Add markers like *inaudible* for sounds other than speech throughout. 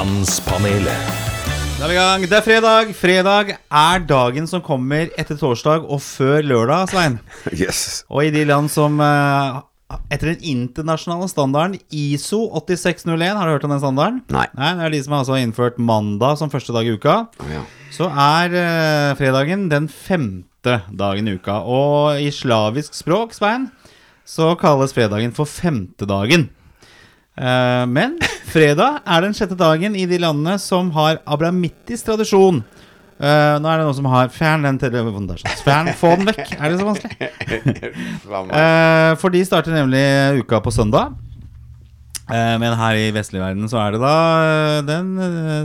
Mannspanelet. Da er vi i gang. Det er fredag. Fredag er dagen som kommer etter torsdag og før lørdag, Svein. *laughs* Yes. Og i de land som eh, etter den internasjonale standarden ISO 8601 Har du hørt om den standarden? Nei. Nei, Det er de som altså har innført mandag som første dag i uka. Ja. Så er eh, fredagen den femte dagen i uka. Og i slavisk språk, Svein, så kalles fredagen for femtedagen. Eh, men fredag er den sjette dagen i de landene som har abramittisk tradisjon. Uh, nå er det noen som har Fjern den telefonen der. sånn. Fjern, få den vekk. Er det så vanskelig? *laughs* uh, for de starter nemlig uka på søndag. Uh, men her i vestlig verden så er det da den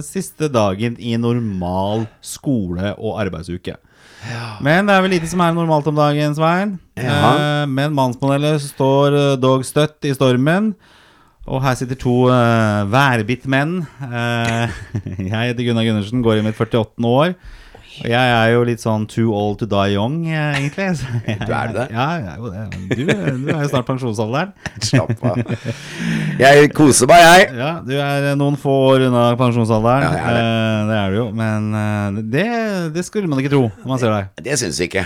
siste dagen i normal skole- og arbeidsuke. Men det er vel lite som er normalt om dagen, Svein. Ja. Men mannsmodellet står dog støtt i stormen. Og her sitter to uh, værbitt menn. Eh, *laughs* jeg heter Gunnar Gundersen, går i mitt 48. år. Og jeg er jo litt sånn too old to die young, eh, egentlig. Jeg, *laughs* Du er det? Ja, jeg er jo det. Du, du er jo snart pensjonsalderen. *laughs* Slapp av. Jeg koser meg, jeg. Ja, du er noen få år unna pensjonsalderen. Ja, er det. Eh, det er du jo. Men eh, det, det skulle man ikke tro når man ser deg. Det syns vi ikke.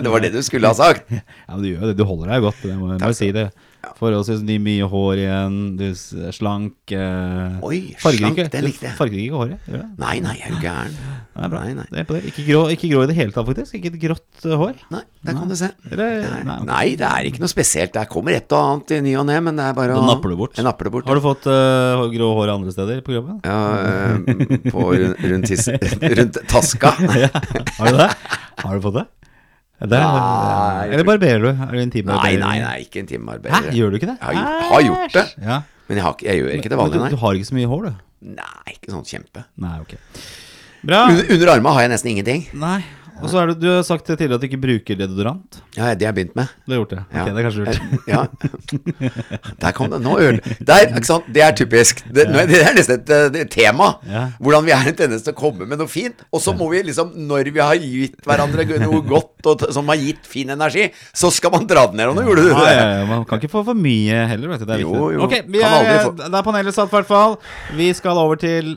det var det du skulle ha sagt. Ja, men Du gjør det. Du holder deg godt. Det må jeg si det. Forholdsvis mye hår igjen. Du er slank. eh, Oi, slank, det likte jeg. Fargerik farger ikke håret. Ja. Nei, Nei, jeg er du gæren? Det er bra. Nei, nei. Det er på det. Ikke, grå, ikke grå i det hele tatt, faktisk. Ikke et grått eh, hår. Nei, der kan du se. Eller, Nei, nei, nei, det er ikke noe spesielt. Det kommer et og annet i ny og ne, men det er bare å napper du bort. Napper det bort. Har du fått uh, grå hår andre steder på kroppen? Ja, uh, på rundt, rundt, *laughs* rundt taska. *laughs* ja. Har du det? Har du fått det? Det er, Nei, eller barberer du? Er du Nei, intimbarberer? nei, nei, ikke en Hæ, gjør du ikke det? Jeg har har gjort det. Ja. Men jeg, har, jeg gjør ikke det Men vanlig, du, du har ikke så mye hår, du? Nei, ikke sånn kjempe. Nei, ok. Bra. Under, under armene har jeg nesten ingenting. Nei. Og så er det, du har sagt tidligere at du ikke bruker deodorant. Ja, det har jeg begynt med. Du har gjort det? Ja. Ok, det er kanskje lurt. Eh, Ja. *laughs* Der kom det. Nå øl. Der, ikke sant? Det er typisk. Det, ja. det er nesten et, eh, et tema. Ja. Hvordan vi er en tendens til å komme med noe fint. Og så må vi liksom, når vi har gitt hverandre noe godt og som har gitt fin energi, så skal man dra den ned. Og nå gjorde du det. ja, ja, man kan ikke få for mye heller, vet du. Det er Jo, viktig. jo. Ok, vi Kan er, aldri få- det er panelet satt, i hvert fall. Vi skal over til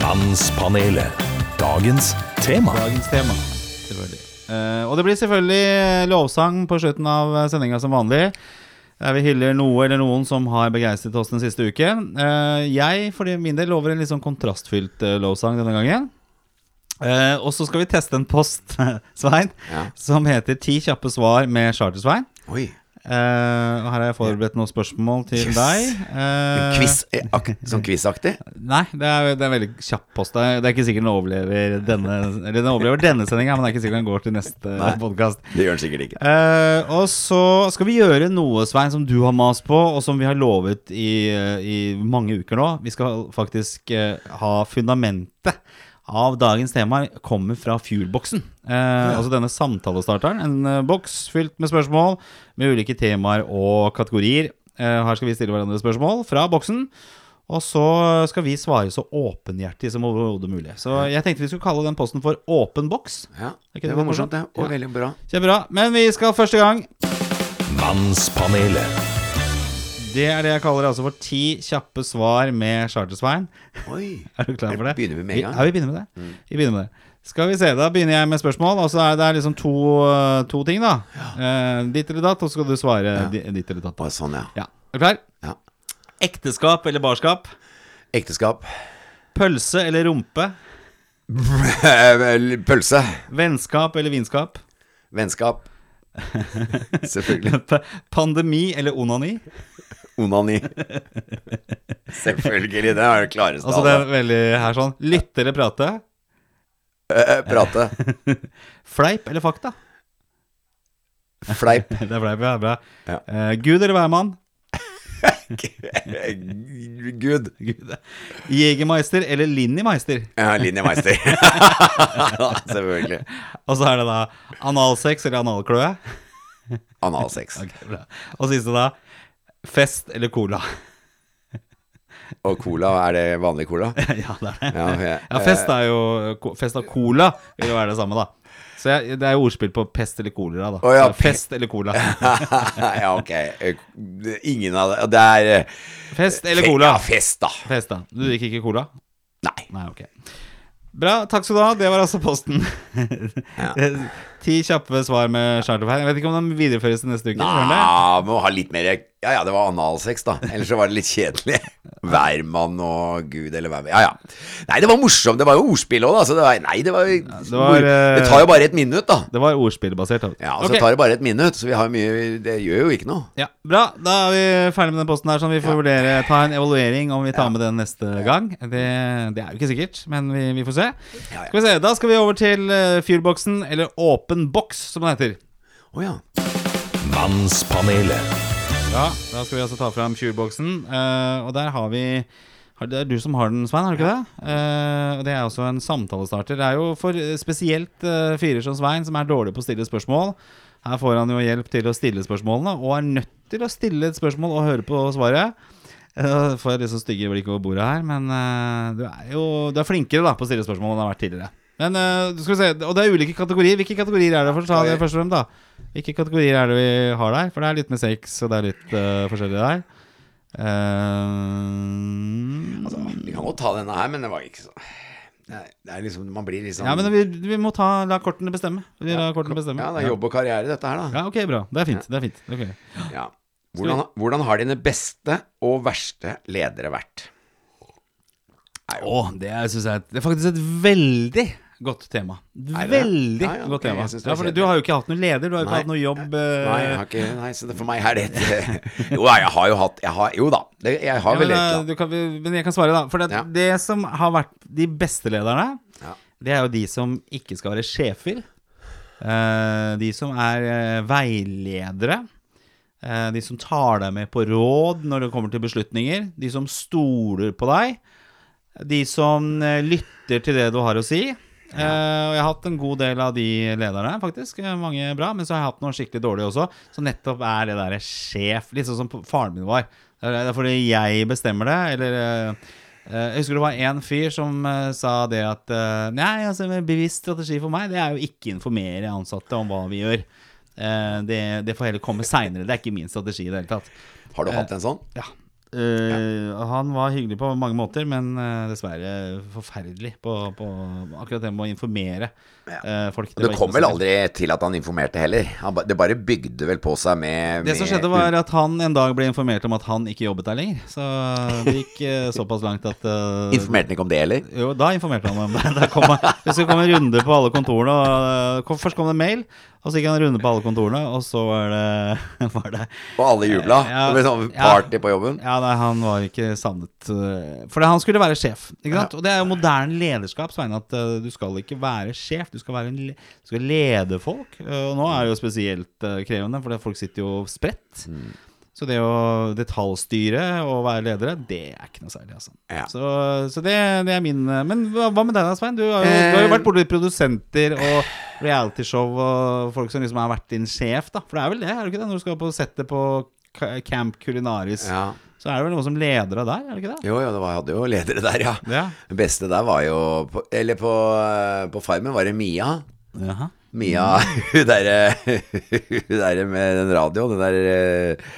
Mannspanelet. Dagens tema. dagens tema. Selvfølgelig. Eh, og det blir selvfølgelig lovsang på slutten av sendinga som vanlig. Der vi hyller noe eller noen som har begeistret oss den siste uke. Eh, jeg for min del lover en litt sånn kontrastfylt eh, lovsang denne gangen. Eh, og så skal vi teste en post, *laughs* Svein, Ja. som heter 'Ti kjappe svar med Charter-Svein'. Oi. Og her har jeg forberedt noen spørsmål til Yes. deg. Uh, Quiz, eh, sånn quizaktig? Nei, det er, det er veldig kjapp post. Det er, det er ikke sikkert den overlever denne Eller den overlever denne sendinga, men det er ikke sikkert den går til neste podkast. Det gjør den sikkert ikke. Eh, og så skal vi gjøre noe, Svein, som du har mast på, og som vi har lovet i, i mange uker nå. Vi skal faktisk ha fundamentet av dagens tema kommer fra Fuelboksen. Eh, Altså denne samtalestarteren. En eh, boks fylt med spørsmål med ulike temaer og kategorier. Eh, her skal vi stille hverandre spørsmål fra boksen. Og så skal vi svare så åpenhjertig som overhodet mulig. Så jeg tenkte vi skulle kalle den posten for Åpen boks. Ja, det det var morsomt, det. Og Ja. veldig bra. Kjempebra. Men vi skal første gang Mannspanelet. Det er det jeg kaller altså for ti kjappe svar med Charter-Svein. *laughs* Er du klar for det? Begynner vi med en gang? Mm. Ja, vi begynner med det. Vi begynner med det. Skal vi se, Da begynner jeg med spørsmål. Og så er det liksom to, eh, to ting, da. Eh, ditt eller datt, og så skal du svare ja. ditt eller datt. Bare sånn, ja. Ja, Er du klar? ja. Ekteskap eller barskap? Ekteskap. Pølse eller rumpe? *laughs* Pølse. Vennskap eller vinskap? Vennskap. *laughs* Selvfølgelig. Pandemi eller onani? Onani. Selvfølgelig. Det er det klareste Altså det er veldig her sånn Lytte eller prate? Eh, eh, Prate. *laughs* Fleip eller fakta? Fleip. *laughs* Det er fleip, ja. Bra. Ja. Eh, Gud eller hvermann? *laughs* Gud. Gud. Jegermeister eller Linni-meister? Ja, linjemeister. *laughs* *laughs* Selvfølgelig. Og så er det da analsex eller analkløe. Analsex. Okay. Og siste da fest eller cola. Og cola, er det vanlig cola? ja, det er det. Ja, jeg- Ja, fest er jo Fest av cola vil jo være det samme, da. Så jeg, det er jo ordspill på pest eller kolera, da. Oh, ja, Fest eller cola. *laughs* ja, ok. Ingen av det Det er eh, Fest eller cola? Ja, fest, da. Fest, da. Du drikker ikke cola? Nei. Nei, ok. Bra, takk skal du ha. Det var altså posten. *laughs* Ti kjappe svar med charterfeil. Jeg vet ikke om den videreføres til neste uke. Nei, må ha litt mer Ja, ja, det var analsex, da. Ellers så var det litt kjedelig. *laughs* Værmann og gud eller hvem. Ja, ja. Nei, det var morsomt. Det var jo ordspill òg, da. Så det var Nei, det var, det var, eh, Det tar jo bare et minutt, da. Det var ordspillbasert. Ja, så okay. tar det bare et minutt, så vi har mye Det gjør jo ikke noe. Ja, Bra. Da er vi ferdig med den posten her, sånn vi får vurdere ta en evaluering om vi tar med den neste gang. Det, det er jo ikke sikkert, men vi, vi får se. Ja, ja. Skal vi se, Da skal vi over til uh, Fuelboxen, eller Åpen boks, som den heter. Å ja. Mannspanelet. Ja, Da skal vi altså ta fram Fuelboxen, Uh, og der har vi det er du som har den, Svein, har du ikke det? Uh, Det er også en samtalestarter. Det er jo for eh, spesielt uh, fyrer som Svein, som er dårlig på å stille spørsmål. Her får han jo hjelp til å stille spørsmålene, og er nødt til å stille et spørsmål og høre på svaret. Uh, får jeg sånn stygge blikk over bordet her, men uh, du er jo Du er flinkere da på å stille spørsmål enn du har vært tidligere. Men uh, skal vi se, Og det er ulike kategorier. Hvilke kategorier er det? For, ta det først og fremst da Hvilke kategorier er det vi har der? For det er litt med sex, og det er litt uh, forskjellig der. Eh, Altså, vi kan godt ta denne her, men det var ikke så det er, liksom Man blir liksom ja, men vi, vi må ta, la kortene bestemme. Vi ja, kortene bestemme. Ja, det er jobb og karriere, dette her, da. Ja, ok, bra. Det er fint. Det er fint. Okay. Ja. Hvordan, hvordan har dine beste og verste ledere vært? Å, det syns jeg, det er faktisk et veldig godt tema. Veldig Ja, ja, godt okay, tema. Ja, for du har jo ikke hatt noen leder, du har jo ikke hatt noe jobb. Uh... Nei, har ikke Nei, så det, for meg er det et *laughs* Jo da, jeg har jo hatt har, Jo da, det, jeg har vel et eh, eller du kan, men jeg kan svare, da. For det, det som har vært de beste lederne, Ja. det er jo de som ikke skal være sjefer. Uh, de som er uh, veiledere. Eh, de som tar deg med på råd når det kommer til beslutninger. De som stoler på deg. De som eh, lytter til det du har å si. Eh, og jeg har hatt en god del av de lederne, faktisk. Eh, Mange bra. Men så har jeg hatt noen skikkelig dårlige også. Så nettopp er det derre sjef, litt sånn som faren min var. Det er fordi jeg bestemmer det, eller eh, eh, Jeg husker det var en fyr som sa det at Nei, altså en bevisst strategi for meg, det er jo ikke informere ansatte om hva vi gjør. Det, det får heller komme seinere. Det er ikke min strategi i det hele tatt. Har du hatt en sånn? Ja. Eh, Han var hyggelig på mange måter, men uh, dessverre forferdelig på, på akkurat det med å informere uh, folk. Det det kom vel aldri til at han informerte heller. Han, ba- det bare bygde vel på seg med Det som skjedde, var at han en dag ble informert om at han ikke jobbet der lenger. Så det gikk såpass langt at Informerte han ikke om det heller? Jo, da informerte han om det. *laughs* Da kom han, det skulle komme en runde på alle kontorene. Og, først kom det en mail, og så gikk han runde på alle kontorene, og så var det, *laughs* var det Og alle jubla? Ja, det ble sånn party på jobben? Ja, nei, han var ikke savnet uh, For han skulle være sjef. Ikke sant? Og det er jo moderne lederskap, Svein, at uh, du skal ikke være sjef. Du skal, være en, du skal lede folk. Uh, og nå er det jo spesielt krevende, for folk sitter jo spredt. Mm. Så det å detaljstyre og være ledere, det er ikke noe særlig, altså. Ja. Så, så det, det er min Men hva, med deg da, Svein? Du har jo, du har jo Eh. vært borti produsenter og realityshow og folk som liksom har vært din sjef, da. For det er vel det, er det ikke det? Når du skal på settet på Camp Culinaris. Ja. Så er det vel noen som leder deg der, er det ikke det? Jo, jo, det var, hadde jo ledere der, ja. Ja. Det beste der var jo på, Eller på, på Farmen var det Mia. Jaha. Mia, *laughs* hun derre derre med den radioen, den der eh,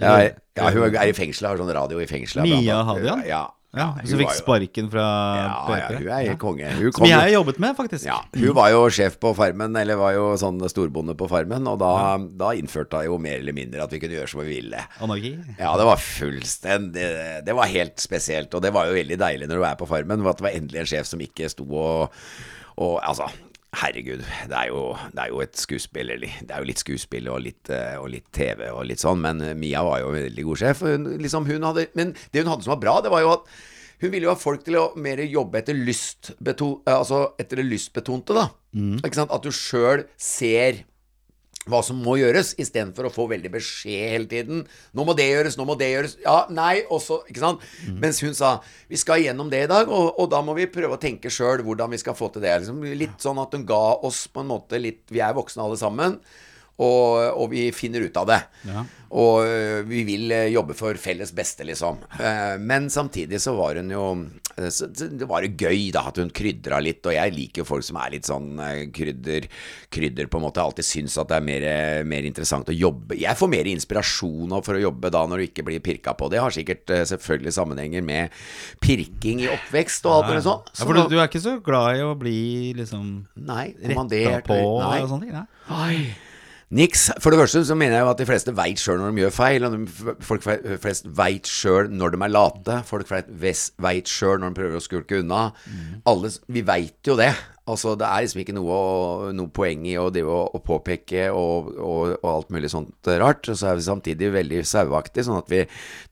ja, ja, hun er i fengselet, har sånn radio i fengselet. Mia Hadian? Ja. Ja, hun som fikk jo- sparken fra Ja, ja, hun er helt konge. Hun Som kom, jeg har jobbet med, faktisk. ja, hun var jo sjef på Farmen, eller var jo sånn storbonde på Farmen, og da, da innførte hun jo mer eller mindre at vi kunne gjøre som vi ville. Anarki. Ja, det var fullstendig Det var helt spesielt, og det var jo veldig deilig når du er på Farmen, at det var endelig en sjef som ikke sto og, og Altså, herregud, det er, jo, det er jo et skuespill, eller Det er jo litt skuespill og litt, eh, og litt TV og litt sånn, men Mia var jo en veldig god sjef. Hun, liksom, hun hadde, men det hun hadde som var bra, det var jo at hun ville jo ha folk til å mer jobbe etter lystbeto, altså etter det lystbetonte, da. Ikke sant? At du sjøl ser hva som må gjøres, istedenfor å få veldig beskjed hele tiden. 'Nå må det gjøres, nå må det gjøres.' Ja, nei, også Ikke sant? Mens hun sa 'Vi skal gjennom det i dag, og, og da må vi prøve å tenke sjøl hvordan vi skal få til det'. Liksom, litt sånn at hun ga oss på en måte litt Vi er voksne alle sammen. Og, og vi finner ut av det. Ja. Og øh, vi vil øh, jobbe for felles beste, liksom. Eh, Men samtidig så var hun jo Eh, Så så det var jo gøy da at hun krydra litt, og jeg liker jo folk som er litt sånn eh, krydder Krydder på en måte. Jeg alltid syns at det er mer, mer interessant å jobbe Jeg får mer inspirasjon for å jobbe da når du ikke blir pirka på. Det har sikkert selvfølgelig sammenhenger med pirking i oppvekst og alt mulig sånn. Ja, for du, du er ikke så glad i å bli liksom Nei, retta på Nei. og sånne ting? Nei? Oi. Niks. For det første så mener jeg jo at de fleste veit sjøl når de gjør feil. Og de, folk flest veit sjøl når de er late. Folk veit sjøl når de prøver å skulke unna. Alle, vi veit jo det. Altså, det er liksom ikke noe, noe poeng i å, drive og- påpeke og, og, og alt mulig sånt rart. Og så er vi samtidig veldig saueaktige, sånn at vi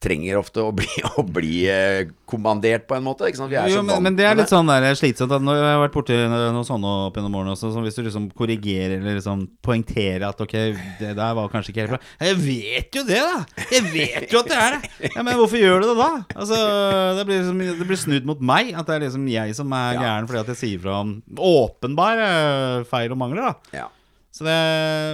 trenger ofte å bli, *laughs* å bli eh, kommandert på en måte. Ikke sant? Vi er Jo, så men, vant men det er litt sånn der slitsomt. At når jeg har vært borti noe sånne opp gjennom årene også, så hvis du liksom korrigerer eller liksom poengterer at ok, det der var kanskje ikke helt bra. Jeg vet jo det, da! Jeg vet jo at det er det! Ja, Men hvorfor gjør du det da? Altså, Det blir, liksom, det blir snudd mot meg. At det er liksom jeg som er gæren fordi at jeg sier fra om åpenbare feil og mangler. da Ja. så det,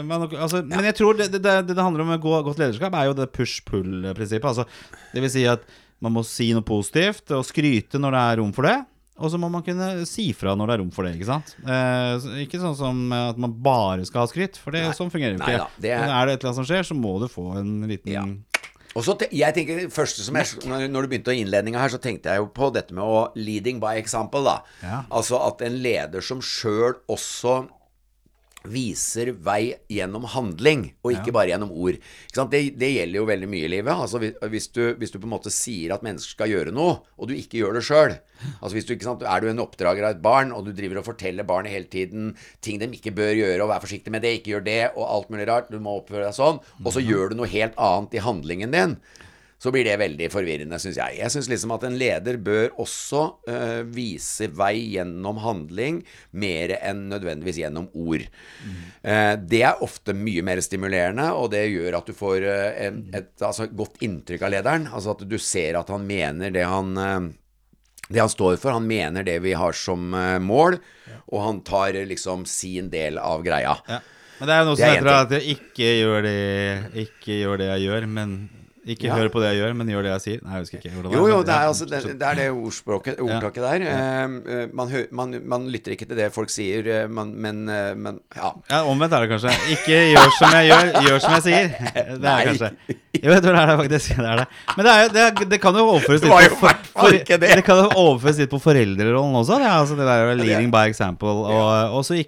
men, altså, men jeg tror det det, det handler om godt lederskap, er jo det push-pull-prinsippet. Altså, det vil si at man må si noe positivt og skryte når det er rom for det. Og så må man kunne si fra når det er rom for det. Ikke sant? Eh, ikke sånn som at man bare skal ha skryt, for det, Nei. sånn fungerer jo Nei ikke. da, det er- Men er det et eller annet som skjer, så må du få en liten Ja. Og så jeg tenker det første som jeg, når du begynte innledninga her, så tenkte jeg jo på dette med å leading by example, da. Ja. Altså at en leder som sjøl også viser vei gjennom handling, og ikke bare gjennom ord. Ikke sant? Det, det gjelder jo veldig mye i livet. Altså hvis, hvis, du, hvis du på en måte sier at mennesker skal gjøre noe, og du ikke gjør det sjøl altså du, Er du en oppdrager av et barn, og du driver og forteller barnet hele tiden ting de ikke bør gjøre, og vær forsiktig med det, ikke gjør det, og alt mulig rart, du må oppføre deg sånn, og så gjør du noe helt annet i handlingen din så blir det veldig forvirrende, syns jeg. Jeg syns liksom at en leder bør også uh, vise vei gjennom handling mer enn nødvendigvis gjennom ord. Eh, det er ofte mye mer stimulerende, og det gjør at du får uh, en, et altså, godt inntrykk av lederen. Altså at du ser at han mener det han det han står for. Han mener det vi har som mål, mål, og han tar liksom sin del av greia. Ja. Men det er jo noe som er heter at jeg ikke gjør det, ikke gjør det jeg gjør, men ikke Ja. hør på det jeg gjør, men gjør det jeg sier. Nei, jeg husker ikke. hvordan Jo, jo, det er, altså, det, det er det ordspråket, ordtaket der. Eh, man, hø, man, man lytter ikke til det folk sier, eh, man, men, uh, men ja. Ja, omvendt er det kanskje. Ikke gjør som jeg gjør, gjør som jeg sier. *laughs* Det er kanskje Jo, vet tror det er det faktisk. Det, er det. Men det, er, det, det kan jo overføres Det litt var på hvert ikke det. det kan jo overføres litt på foreldrerollen også. Det, er altså det der leading by example. Og så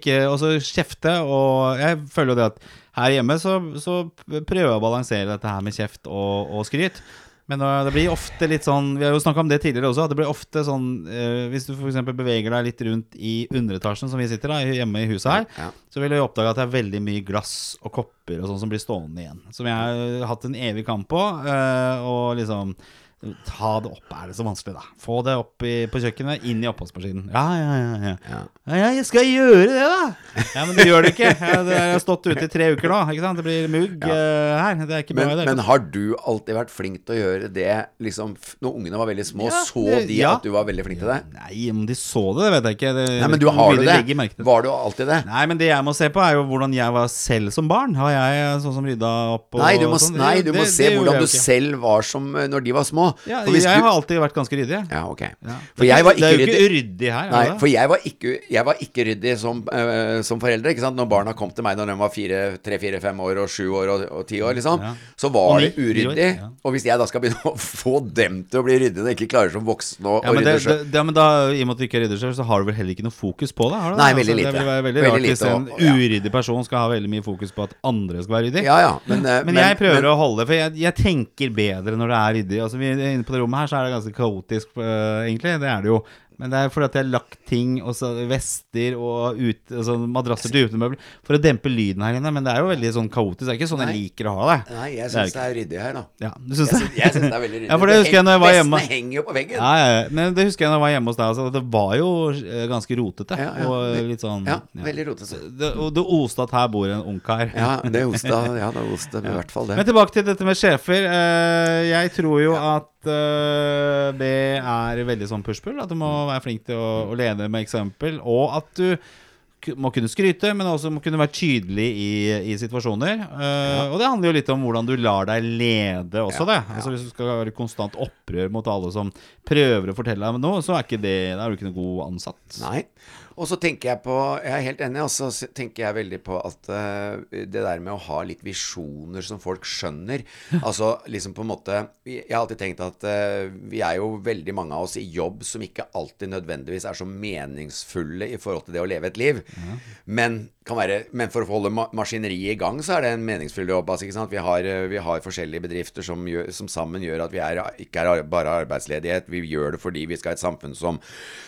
kjefte. Og jeg føler jo det at her hjemme så, så prøver jeg å balansere dette her med kjeft og, og skryt. Men det blir ofte litt sånn Vi har jo snakka om det tidligere også. At det blir ofte sånn øh, Hvis du f.eks. beveger deg litt rundt i underetasjen, som vi sitter da, hjemme i huset her, Ja. så vil du oppdage at det er veldig mye glass og kopper og sånn som blir stående igjen. Som jeg har hatt en evig kamp på. øh, og liksom Ta det opp, er det så vanskelig, da? Få det opp i, på kjøkkenet, inn i oppvaskmaskinen. Ja, ja, ja, ja. Ja. Ja, ja, jeg skal gjøre det, da! Ja, Men du gjør det ikke. Jeg, jeg har stått ute i tre uker nå. Ikke sant? Det blir mugg øh, her. Det er ikke bra. Men, i det men har du alltid vært flink til å gjøre det liksom, Når ungene var veldig små, Ja, så det- de ja. at du var veldig flink til det? Nei, om de så det, det vet jeg ikke. Det, Nei, men du har du det? Var du alltid det? Nei, men det jeg må se på, er jo hvordan jeg var selv som barn. Har jeg sånn som rydda opp og Nei, du må, sånn? nei, du må Det- se hvordan du ikke. selv var som eh, når de var små. Ja, jeg du- har alltid vært ganske ryddig. Ja, ok. Ja. For jeg var det er jo ikke ryddig. her. er Nei, det det? for jeg var ikke, jeg var ikke ryddig som, uh, som foreldre. Ikke sant? Når barna kom til meg når de var fire, tre, fire, fem år og sju år og, ti år, liksom, Ja. så var det uryddig. Og hvis jeg da skal begynne *laughs* å få dem til å bli ryddige og ikke klarer som voksne å men, det, rydde sjøl ja, men da, I og med at du ikke er rydder sjøl, så har du vel heller ikke noe fokus på det? Har du det? Nei, veldig Det lite. vil være veldig, Veldig rart hvis en uryddig person skal ha veldig mye fokus på at andre skal være ryddig. Ja, ja. Men, eh, Men jeg prøver å holde For jeg, jeg tenker bedre når det er ryddig. Altså vi, Inne på det rommet her så er det ganske kaotisk, øh, egentlig. Det er det jo. Men det er fordi at jeg har lagt ting, og så vester og ut, altså madrasser til utemøbler, for å dempe lyden her inne. Men det er jo veldig sånn kaotisk. Det er ikke sånn jeg liker å ha det. Nei, jeg Det er syns det er ryddig her, da. Ja, du syns Jeg det? syns, jeg syns det er veldig ryddig. *laughs* Ja, for det husker jeg når jeg var hjemme. Vestene henger jo på veggen. Ja, ja. Men det husker jeg når jeg var hjemme hos deg. Altså, det var jo øh, ganske rotete. Ja, ja. Og litt sånn Ja, veldig rotete. Det, og det oste at her bor en ungkar. Ja, det osta Ja, det i *laughs* hvert fall det. Men tilbake til dette med sjefer. Eh, jeg tror jo at eh, det er veldig sånn push-pull. At du må være flink til å, å lede med eksempel. Og at du må kunne skryte, men også må kunne være tydelig i, i situasjoner. Eh, Og det handler jo litt om hvordan du lar deg lede også, det. Altså Hvis du skal være konstant opprør mot alle som prøver å fortelle deg noe, så er ikke det, er du ikke noe god ansatt. Nei. Og så tenker jeg på Jeg er helt enig, og så tenker jeg veldig på at uh, det der med å ha litt visjoner som folk skjønner Altså liksom på en måte Jeg har alltid tenkt at uh, vi er jo veldig mange av oss i jobb som ikke alltid nødvendigvis er så meningsfulle i forhold til det å leve et liv. Men, kan være, men for å holde ma maskineriet i gang, så er det en meningsfull jobb. Altså, ikke sant? Vi, har, eh, vi har forskjellige bedrifter som, gjør, som sammen gjør at vi er, ikke er bare arbeidsledighet. Vi gjør det fordi vi skal ha et samfunn som,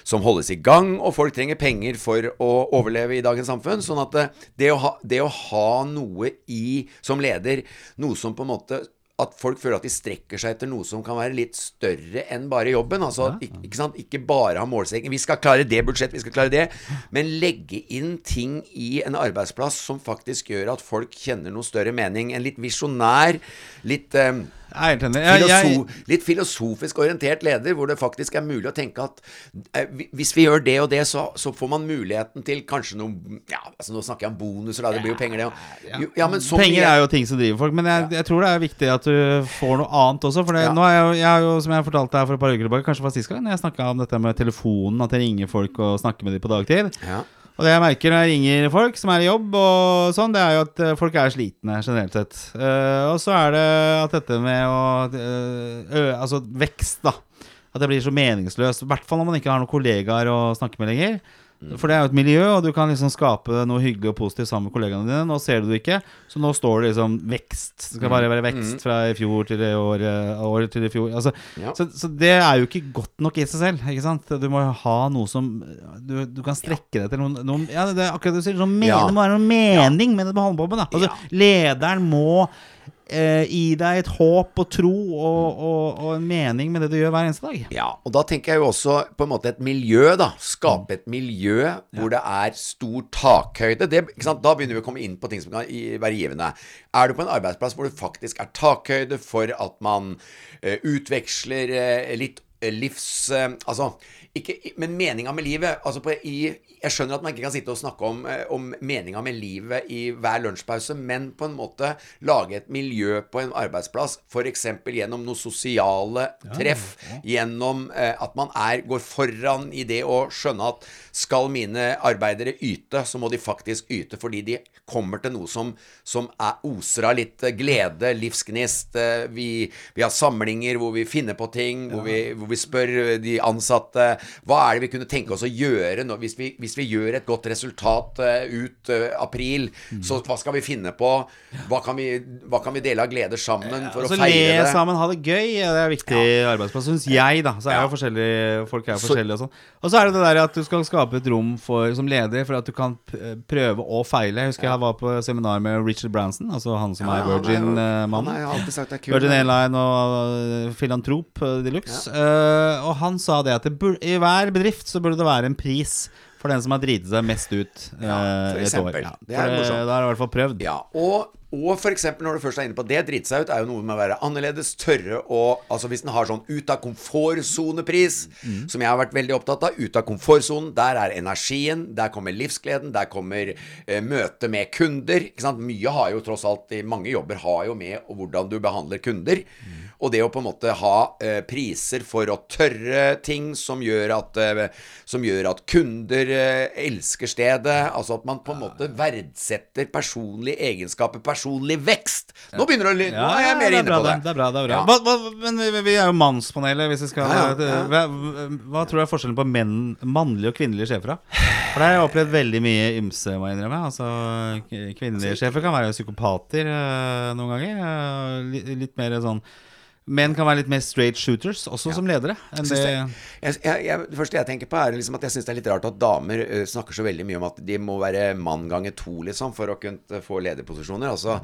som holdes i gang, og folk trenger penger for å overleve i dagens samfunn. Sånn at det, det, å, ha, det å ha noe i som leder, noe som på en måte at folk føler at de strekker seg etter noe som kan være litt større enn bare jobben. Altså, ikke, ikke sant? Ikke bare ha målsetting. Vi skal klare det budsjettet, vi skal klare det. Men legge inn ting i en arbeidsplass som faktisk gjør at folk kjenner noe større mening. En litt visjonær, litt eh, Jeg. Jeg, jeg, Filoso litt filosofisk orientert leder, hvor det faktisk er mulig å tenke at eh, hvis vi gjør det og det, så, så får man muligheten til kanskje noe Ja, altså nå snakker jeg om bonuser, da. Det blir jo penger, det. Ja, men ja, Penger er jo ting som driver folk, men jeg, jeg tror det er viktig at du får noe annet også. For det, nå er jeg, jeg har jo, som jeg fortalte her for et par uker tilbake, kanskje fra sist gang, når jeg snakka om dette med telefonen, at jeg ringer folk og snakker med dem på dagtid. ja. Og det jeg merker når jeg ringer folk som er i jobb, og sånn, det er jo at eh, folk er slitne generelt sett. Uh, og så er det at dette med å uh, Altså vekst, da. At det blir så meningsløst. I hvert fall når man ikke har noen kollegaer å snakke med lenger. For det er jo et miljø, og du kan liksom skape noe hyggelig og positivt sammen med kollegaene dine. Nå ser du det ikke, så nå står det liksom vekst. Det skal bare være vekst fra i fjor til i år, eh, år til i fjor. Altså, Ja. så, så det er jo ikke godt nok i seg selv. Ikke sant? Du må ha noe som Du, du kan strekke deg til noen, noen Ja, det er akkurat det du sier. Sånn. Det må være noen mening med det på håndbobben. Altså. Lederen må eh, gi deg et håp og tro og, og, og en mening med det du gjør hver eneste dag. Ja, og da tenker jeg jo også på en måte et miljø, da. Skape et miljø hvor det er stor takhøyde. Det? Da begynner vi å komme inn på ting som kan være givende. Er du på en arbeidsplass hvor det faktisk er takhøyde for at man eh, utveksler eh, litt livs... eh, altså ikke, men meninga med livet altså på, i, Jeg skjønner at man ikke kan sitte og snakke om, eh, om meninga med livet i hver lunsjpause, men på en måte lage et miljø på en arbeidsplass, f.eks. gjennom noen sosiale treff, gjennom eh, at man er, går foran i det å skjønne at skal mine arbeidere yte, så må de faktisk yte fordi de kommer til noe som, som er, oser av litt eh, glede, livsgnist. Vi, vi har samlinger hvor vi finner på ting, hvor, vi, hvor vi spør eh, de ansatte hva er det vi kunne tenke oss å gjøre nå, hvis, vi, hvis vi gjør et godt resultat eh, ut eh, april. Så hva skal vi finne på? Hva kan vi, hva kan vi dele av gleder sammen for Altså å feire Le det? sammen, ha det gøy. Det er viktig ja. arbeidsplass, syns jeg, da. Så er Ja. jo forskjellige Folk er forskjellige og sånn. Og så er det det der at du skal skape et rom for, som leder for at du kan prøve å feile. Jeg husker jeg var på seminar med Richard Branson, altså han som er Ja, Virgin-mannen. Virgin Airline og filantrop de luxe. Uh, og han sa det at det burde, i hver bedrift så burde det være en pris for den som har driti seg mest ut uh, Ja, for i et år. eksempel. Ja, Det er morsomt. da er det i hvert fall prøvd. Ja, og, og eksempel når du først er inne på det, drite seg ut, er jo noe med å være annerledes, tørre og Altså hvis den har sånn ut av komfortsonepris, som jeg har vært veldig opptatt av, ut av komfortsonen, der er energien, der kommer livsgleden, der kommer eh, møtet med kunder. Ikke sant? Mye har jo tross alt Mange jobber har jo med hvordan du behandler kunder. Og det å på en måte ha eh, priser for å tørre ting som gjør at, eh, som gjør at kunder eh, elsker stedet. Altså at man på en måte verdsetter personlige egenskaper, personlig vekst. Nå begynner det å Nå er jeg mer er inne på det. Det er bra, det er bra. Ja. Hva, hva, men vi, vi er jo mannspanelet, hvis vi skal Ja, ja, ja. Hva, hva tror du er forskjellen på menn, mannlige og kvinnelige sjefer? da? For det har jeg opplevd veldig mye ymse, må jeg innrømme. Altså, kvinnelige sjefer kan være psykopater øh, noen ganger. Øh, litt, litt mer sånn Menn kan være litt mer straight shooters, også som ledere. Enn det, jeg, jeg, jeg, det første jeg tenker på, er liksom at jeg syns det er litt rart at damer eh, snakker så veldig mye om at de må være mann ganger to, liksom, for å kunne få lederposisjoner. Altså,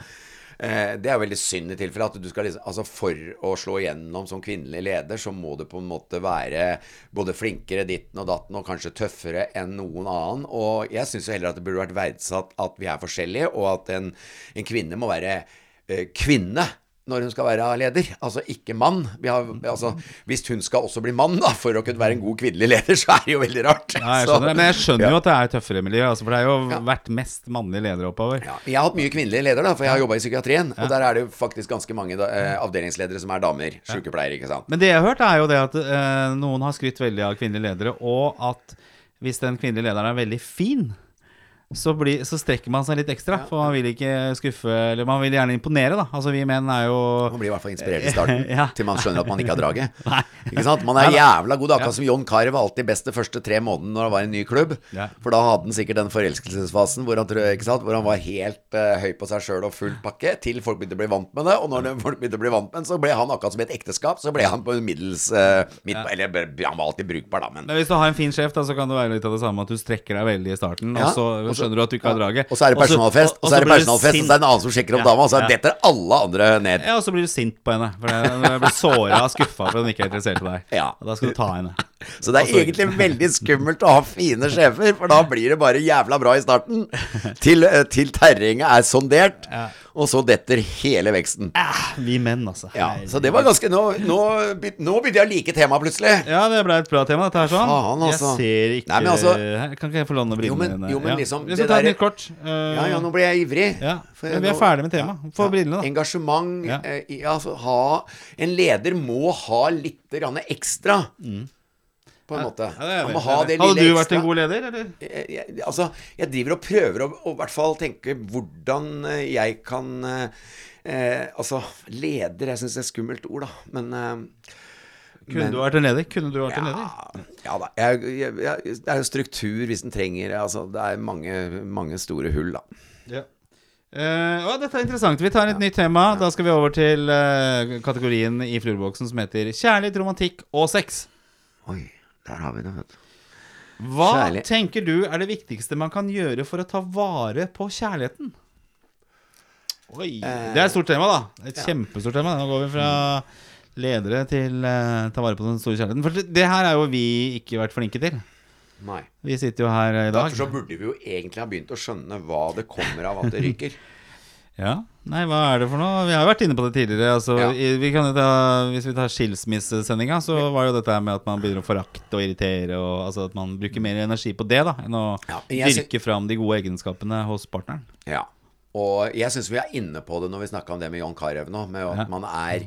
eh, det er veldig synd i tilfelle at du skal liksom Altså, for å slå igjennom som kvinnelig leder, så må du på en måte være både flinkere ditten og datten, og kanskje tøffere enn noen annen. Og jeg syns heller at det burde vært verdsatt at vi er forskjellige, og at en, en kvinne må være eh, kvinne. Når hun skal være leder. Altså ikke mann. Vi har, altså, hvis hun skal også bli mann da, for å kunne være en god kvinnelig leder, så er det jo veldig rart. Ja, jeg skjønner det. Men jeg skjønner Ja. jo at det er tøffere miljø, altså, for det har jo vært mest mannlige ledere oppover. Ja, jeg har hatt mye kvinnelige ledere, da, for jeg har jobba i psykiatrien. Og der er det jo faktisk ganske mange da, eh, avdelingsledere som er damer. Sykepleiere, ikke sant. Men det jeg har hørt, er jo det at eh, noen har skrytt veldig av kvinnelige ledere, og at hvis den kvinnelige lederen er veldig fin, så, blir, så strekker man seg litt ekstra. For man vil ikke skuffe Eller man vil gjerne imponere, da. Altså vi menn er jo Man blir i hvert fall inspirert i starten, *laughs* Ja. til man skjønner at man ikke har draget. *laughs* Ikke sant? Man er jævla god. Akkurat som John Carr var alltid best de første tre månedene når han var i en ny klubb. Ja. For da hadde han sikkert den forelskelsesfasen hvor han? Hvor han var helt uh, høy på seg sjøl og full pakke, til folk begynte å bli vant med det. Og når folk begynte å bli vant med det, så ble han akkurat som i et ekteskap. Så ble han på en middels uh, midt, Eller han var alltid brukbar, da, men Men hvis du har en fin sjef, da, så kan det være litt av det samme at du strekker deg veldig i starten, Ja, og så så- skjønner du at du ikke har draget. Og så er det personalfest, og så er det personalfest, og så er det en annen som sjekker opp dama, og så detter alle andre ned. Ja, og så blir du sint på henne. For jeg blir såra og skuffa for at hun ikke er interessert i deg. Ja. Og da skal du ta henne. Så det er egentlig veldig skummelt å ha fine sjefer, for da blir det bare jævla bra i starten. *laughs* Til, eh, til terrenget er sondert, og så detter hele veksten. Vi menn, altså. Ja, Så det var ganske Nå, nå, nå begynte jeg å like temaet plutselig. Ja, det ble et bra tema, dette her. sånn Faen, altså. Jeg ser ikke Nei, men altså- Kan ikke jeg få låne brillene dine? jo, men liksom, det der- nytt kort. Uh, Ja, ja, nå ble jeg ivrig. Ja, men vi er ferdig med temaet. Få Ja. brillene, da. Engasjement Ja. eh, i- altså, ha, En leder må ha litt ekstra. På en måte. Ja, Han må ha det Hadde lille du ekstra. vært en god leder, eller? jeg, jeg, altså, jeg driver og prøver å, i hvert fall tenke hvordan eh, jeg kan eh, eh, Altså, leder Jeg syns det er et skummelt ord, da. Men eh, Kunne Men- du vært en leder? Kunne du vært en leder? ja, ja da. Jeg, jeg, jeg, det er jo struktur hvis en trenger Altså, det er mange, mange store hull, da. Ja. Uh, å, dette er interessant. Vi tar et nytt tema. Da skal vi over til uh, kategorien i flurboksen som heter kjærlighet, romantikk og sex. Oi, der har vi det, vet du. Hva Kjærlig. tenker du er det viktigste man kan gjøre for å ta vare på kjærligheten? Oi, Det er et stort tema, da. Et kjempestort tema. Nå går vi fra ledere til uh, ta vare på den store kjærligheten. For det, det her er jo vi ikke vært flinke til. Nei. Vi sitter jo her i dag. Derfor så burde vi jo egentlig ha begynt å skjønne hva det kommer av at det ryker. *laughs* Ja, Nei, hva er det for noe? Vi har jo vært inne på det tidligere. Altså, Ja. i, vi kan ta, hvis vi tar skilsmissesendinga, så var jo dette med at man begynner å forakte og irritere, og altså at man bruker mer energi på det da enn å Ja, dyrke fram de gode egenskapene hos partneren. Ja. Og jeg syns vi er inne på det når vi snakka om det med John Carew nå, med at Ja. man er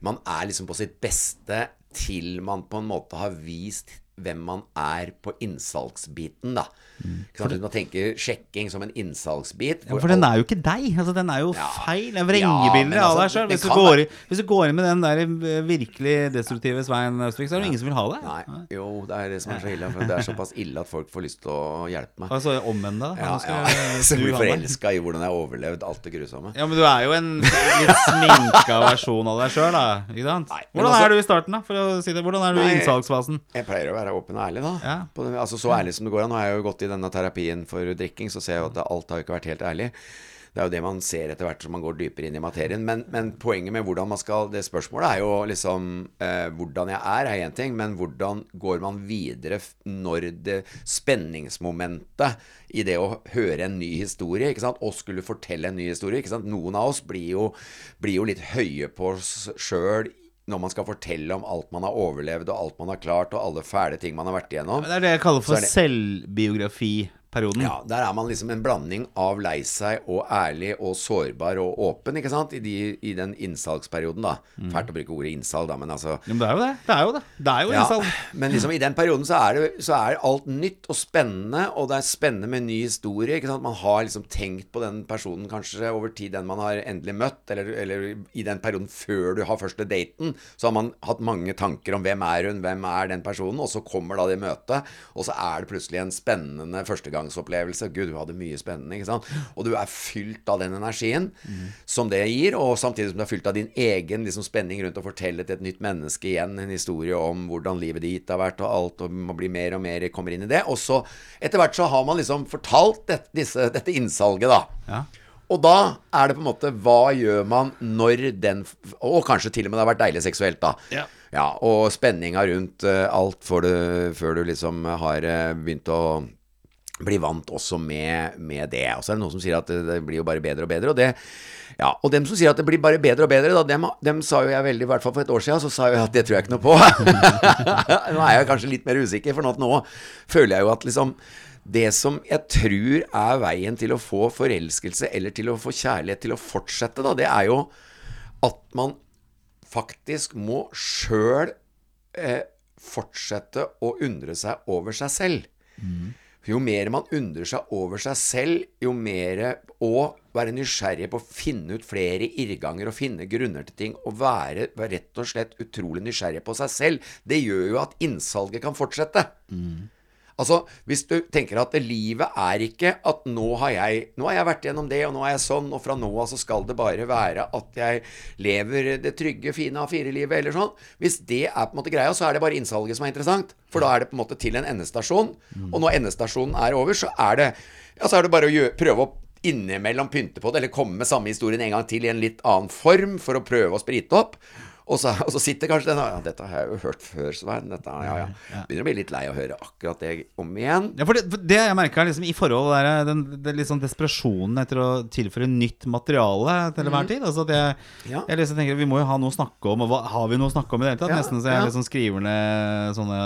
Man er liksom på sitt beste til man på en måte har vist hvem man er på innsalgsbiten, da. Mm. Hvis man tenker sjekking som en innsalgsbit. Ja, for den er jo ikke deg. Altså, den er jo Ja. feil. Det er Ja, vrengebilder av altså, deg sjøl. Hvis, går hvis du går inn med den der eh, virkelig destruktive Svein Østvik, så er det ingen som vil ha deg. Nei, jo, det er det som er så ille. For det er såpass ille at folk får lyst til å hjelpe meg. Altså omvend deg. da. Så blir forelska i hvordan jeg har overlevd alt det grusomme. Ja, men du er jo en litt sminka versjon av deg sjøl, da. Ikke sant? Nei, Hvordan altså- er du i starten, da? For å si det. Hvordan er du i Nei. innsalgsfasen? Jeg pleier å være åpen og ærlig, da. Ja. På altså Så ærlig som det går an. Nå har jeg jo gått i denne terapien for drikking, så ser jeg jo at alt har jo ikke vært helt ærlig. Det er jo det man ser etter hvert som man går dypere inn i materien. Men, men poenget med hvordan man skal Det spørsmålet er jo liksom eh, Hvordan jeg er, er én ting, men hvordan går man videre når det spenningsmomentet i det å høre en ny historie, ikke sant, og skulle fortelle en ny historie ikke sant? Noen av oss blir jo, blir jo litt høye på oss sjøl når man skal fortelle om alt man har overlevd, og alt man har klart, og alle fæle ting man har vært igjennom. Det er det jeg kaller for det... er selvbiografiperioden. Ja, der er man liksom en blanding av lei seg og ærlig og sårbar og åpen, ikke sant? I, de, i den innsalgsperioden, da. Fælt å bruke ordet innsalg, da, men altså Ja, men det er jo det. Det er jo det. Det er jo ja, men liksom i den perioden så er, det, så er alt nytt og spennende, og det er spennende med ny historie. ikke sant? Man har liksom tenkt på den personen kanskje over tid, den man har endelig møtt, eller, eller i den perioden før du har første daten, så har man hatt mange tanker om hvem er hun, hvem er den personen, og så kommer da det møtet, og så er det plutselig en spennende førstegangsopplevelse. Gud, du hadde mye spennende, ikke sant? Og du er fylt av den energien som det gir, og samtidig som du er fylt av din egen liksom, spenning rundt å fortelle til et nytt menneske igjen en historie om hvordan livet ditt har vært og alt, og man blir mer og mer kommer inn i det. Og så etter hvert så har man liksom fortalt dette, disse, dette innsalget, da. Ja. Og da er det på en måte Hva gjør man når den Og kanskje til og med det har vært deilig seksuelt, da. Ja. Ja, og spenninga rundt eh, alt du, før du liksom har eh, begynt å bli vant også med, med det. Og så er det noen som sier at det, det blir jo bare bedre og bedre. Og det, ja, og dem som sier at det blir bare bedre og bedre, da, dem, dem sa jo jeg veldig, i hvert fall for et år siden, så sa jo jeg at det tror jeg ikke noe på. *laughs* nå er jeg kanskje litt mer usikker, for nå, føler jeg jo at liksom det som jeg tror er veien til å få forelskelse, eller til å få kjærlighet til å fortsette, da, det er jo at man faktisk må sjøl eh, fortsette å undre seg over seg selv. Jo mer man undrer seg over seg selv, jo mer Og være nysgjerrig på å finne ut flere irrganger og finne grunner til ting, og være, være rett og slett utrolig nysgjerrig på seg selv, det gjør jo at innsalget kan fortsette. Altså, hvis du tenker at livet er ikke at nå har jeg Nå har jeg vært gjennom det, og nå er jeg sånn, og fra nå av så skal det bare være at jeg lever det trygge, fine A4-livet, eller sånn. Hvis det er på en måte greia, så er det bare innsalget som er interessant. For da er det på en måte til en endestasjon. Og når endestasjonen er over, så er det Ja, så er det bare å gjøre, prøve å innimellom pynte på det, eller komme med samme historien en gang til i en litt annen form, for å prøve å sprite opp. Og så, og så sitter kanskje den Ja, dette har jeg jo hørt før, Svein. Dette, ja, ja. Begynner å bli litt lei av å høre akkurat det om igjen. Ja, for det, det jeg merka liksom, i forhold der, den, den litt sånn desperasjonen etter å tilføre nytt materiale til enhver tid. Altså at jeg. Ja. jeg liksom tenker Vi må jo ha noe å snakke om, og hva, har vi noe å snakke om i det hele tatt? Nesten så jeg liksom skriver ned sånne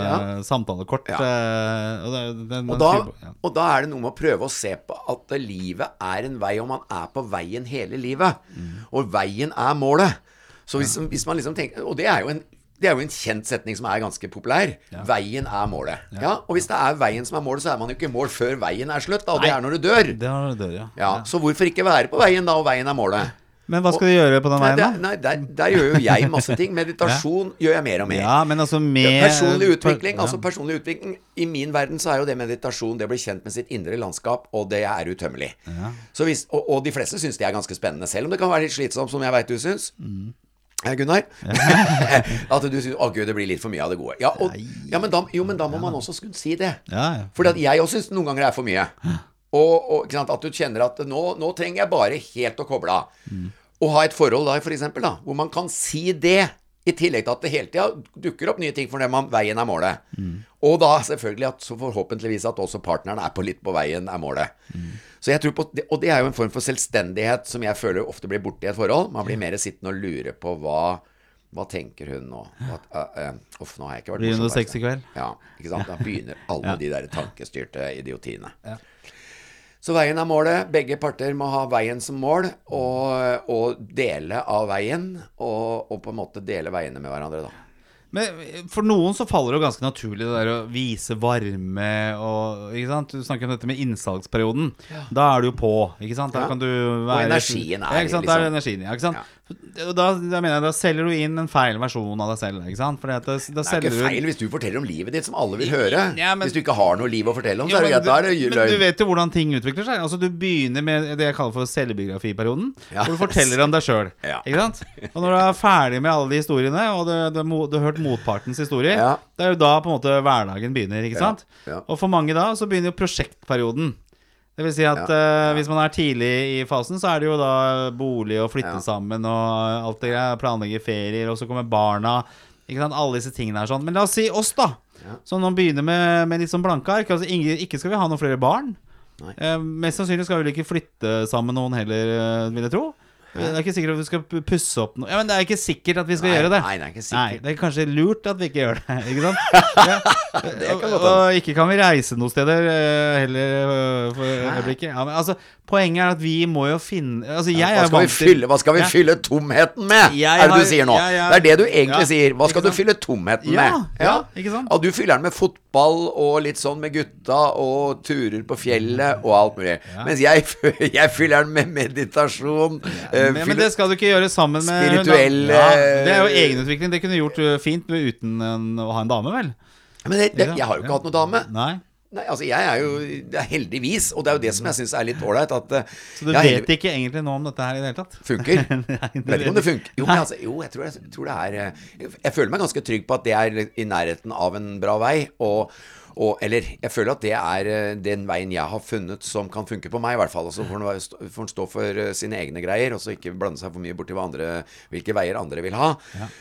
samtalekort. Eh, og, det, den, Og da, skriver og da er det noe med å prøve å se på at livet er en vei, og man er på veien hele livet. Og veien er målet. Så hvis, hvis man liksom tenker Og det er jo en det er jo en kjent setning som er ganske populær. Veien er målet. Ja. Og hvis det er veien som er målet, så er man jo ikke i mål før veien er slutt. Da, og det er når du dør. Det er når du dør, ja. Ja, Så hvorfor ikke være på veien da, og veien er målet? Men hva skal du gjøre på den veien, da? nei der, der gjør jo jeg masse ting. Meditasjon *laughs* gjør jeg mer og mer. Ja, men altså med Personlig utvikling. Ja. altså personlig utvikling I min verden så er jo det meditasjon det å bli kjent med sitt indre landskap, og det er utømmelig. Så hvis, og, og de fleste syns det er ganske spennende, selv om det kan være litt slitsomt, som jeg veit du syns. Mm. Eh, Gunnar? *laughs* at du syns 'Å, gud, det blir litt for mye av det gode'. Ja, og, ja men da, jo, men da må man også kunne si det. Ja, ja. Fordi at jeg også syns noen ganger det er for mye. Og, og at du kjenner at nå, nå trenger jeg bare helt å koble av. Og ha et forhold da, for eksempel, da, hvor man kan si det. I tillegg til at det hele tida dukker opp nye ting for dem om veien er målet. Og da selvfølgelig at så forhåpentligvis at også partneren er på litt på veien er målet. Så jeg tror på, Og det er jo en form for selvstendighet som jeg føler ofte blir borte i et forhold. Man blir mer sittende og lure på hva hva tenker hun nå? At, uh, uh, uff, nå har jeg ikke vært Blir det noe morsom, sex i kveld? Ja, ikke sant? Da begynner alle de der tankestyrte idiotiene. Så veien er målet. Begge parter må ha veien som mål, og, og dele av veien. Og, og på en måte dele veiene med hverandre, da. Men for noen så faller det jo ganske naturlig det der å vise varme og Ikke sant? Du snakker om dette med innsalgsperioden. Da er du jo på, ikke sant? Da Ja. kan du være energien er ja, ikke sant? Da er det liksom- energien, ja, ikke sant? Da, da mener jeg da selger du inn en feil versjon av deg selv, ikke sant? At Det er ikke feil hvis du forteller om livet ditt som alle vil høre. Ja, men- Hvis du ikke har noe liv å fortelle om, Ja, så er det men, greit. Da er det du, men du vet jo hvordan ting utvikler seg. Altså Du begynner med det jeg kaller for selvbiografiperioden. Ja. Hvor du forteller om deg sjøl. Ja. Ikke sant? Og når du er ferdig med alle de historiene, og du, du, du har hørt motpartens historie, det er jo da på en måte hverdagen begynner. Ikke sant? Ja. Og for mange da så begynner jo prosjektperioden. Det vil si at eh, hvis man er tidlig i fasen, så er det jo da bolig og flytte Ja. sammen og alt det greia. Planlegge ferier, og så kommer barna. Ikke sant? Alle disse tingene er sånn. Men la oss si oss, da. Som nå begynner med, med litt sånn blanke ark. Altså, ingen, ikke skal vi ha noen flere barn. Eh, mest sannsynlig skal vi vel ikke flytte sammen noen heller, eh, vil jeg tro. Det er ikke sikkert at vi skal pusse opp noe Ja, men det er ikke sikkert at vi skal Nei, gjøre det. nei, det er ikke Nei, det er kanskje lurt at vi ikke gjør det, *laughs* ikke sant? *laughs* Ja. kan og, og ikke kan vi reise noe steder eh, heller øh, for øyeblikket. Ja, men altså, poenget er at vi må jo finne Altså, jeg Hva skal vi fylle, hva skal vi Ja. fylle tomheten med? Jeg er det du sier nå? ja, ja. Det er det du egentlig Ja, sier. Hva skal du fylle tomheten Ja, med? ja, ikke sant? Og du fyller den med fotball og litt sånn med gutta og turer på fjellet og alt mulig. Mens jeg, *laughs* jeg fyller den med meditasjon. Eh, men, men det skal du ikke gjøre sammen med Spirituelle- ja, Det er jo egenutvikling. Det kunne du gjort øh, fint med uten en, å ha en dame, vel? Men det, det, jeg har jo ikke hatt noen dame. Nei. Nei, altså jeg er jo det er Heldigvis. Og det er jo det som jeg syns er litt ålreit. Eh, Så du vet ikke egentlig noe om dette her i det hele tatt? Funker? *laughs* Nei, Vet ikke om det funker. Jo, altså, jo jeg, tror, jeg tror det er eh, Jeg føler meg ganske trygg på at det er i nærheten av en bra vei. Og, Og, eller jeg føler at det er eh, den veien jeg har funnet som kan funke på meg, i hvert fall. Så får stå- får han stå for eh, sine egne greier, og så ikke blande seg for mye borti andre, hvilke veier andre vil ha.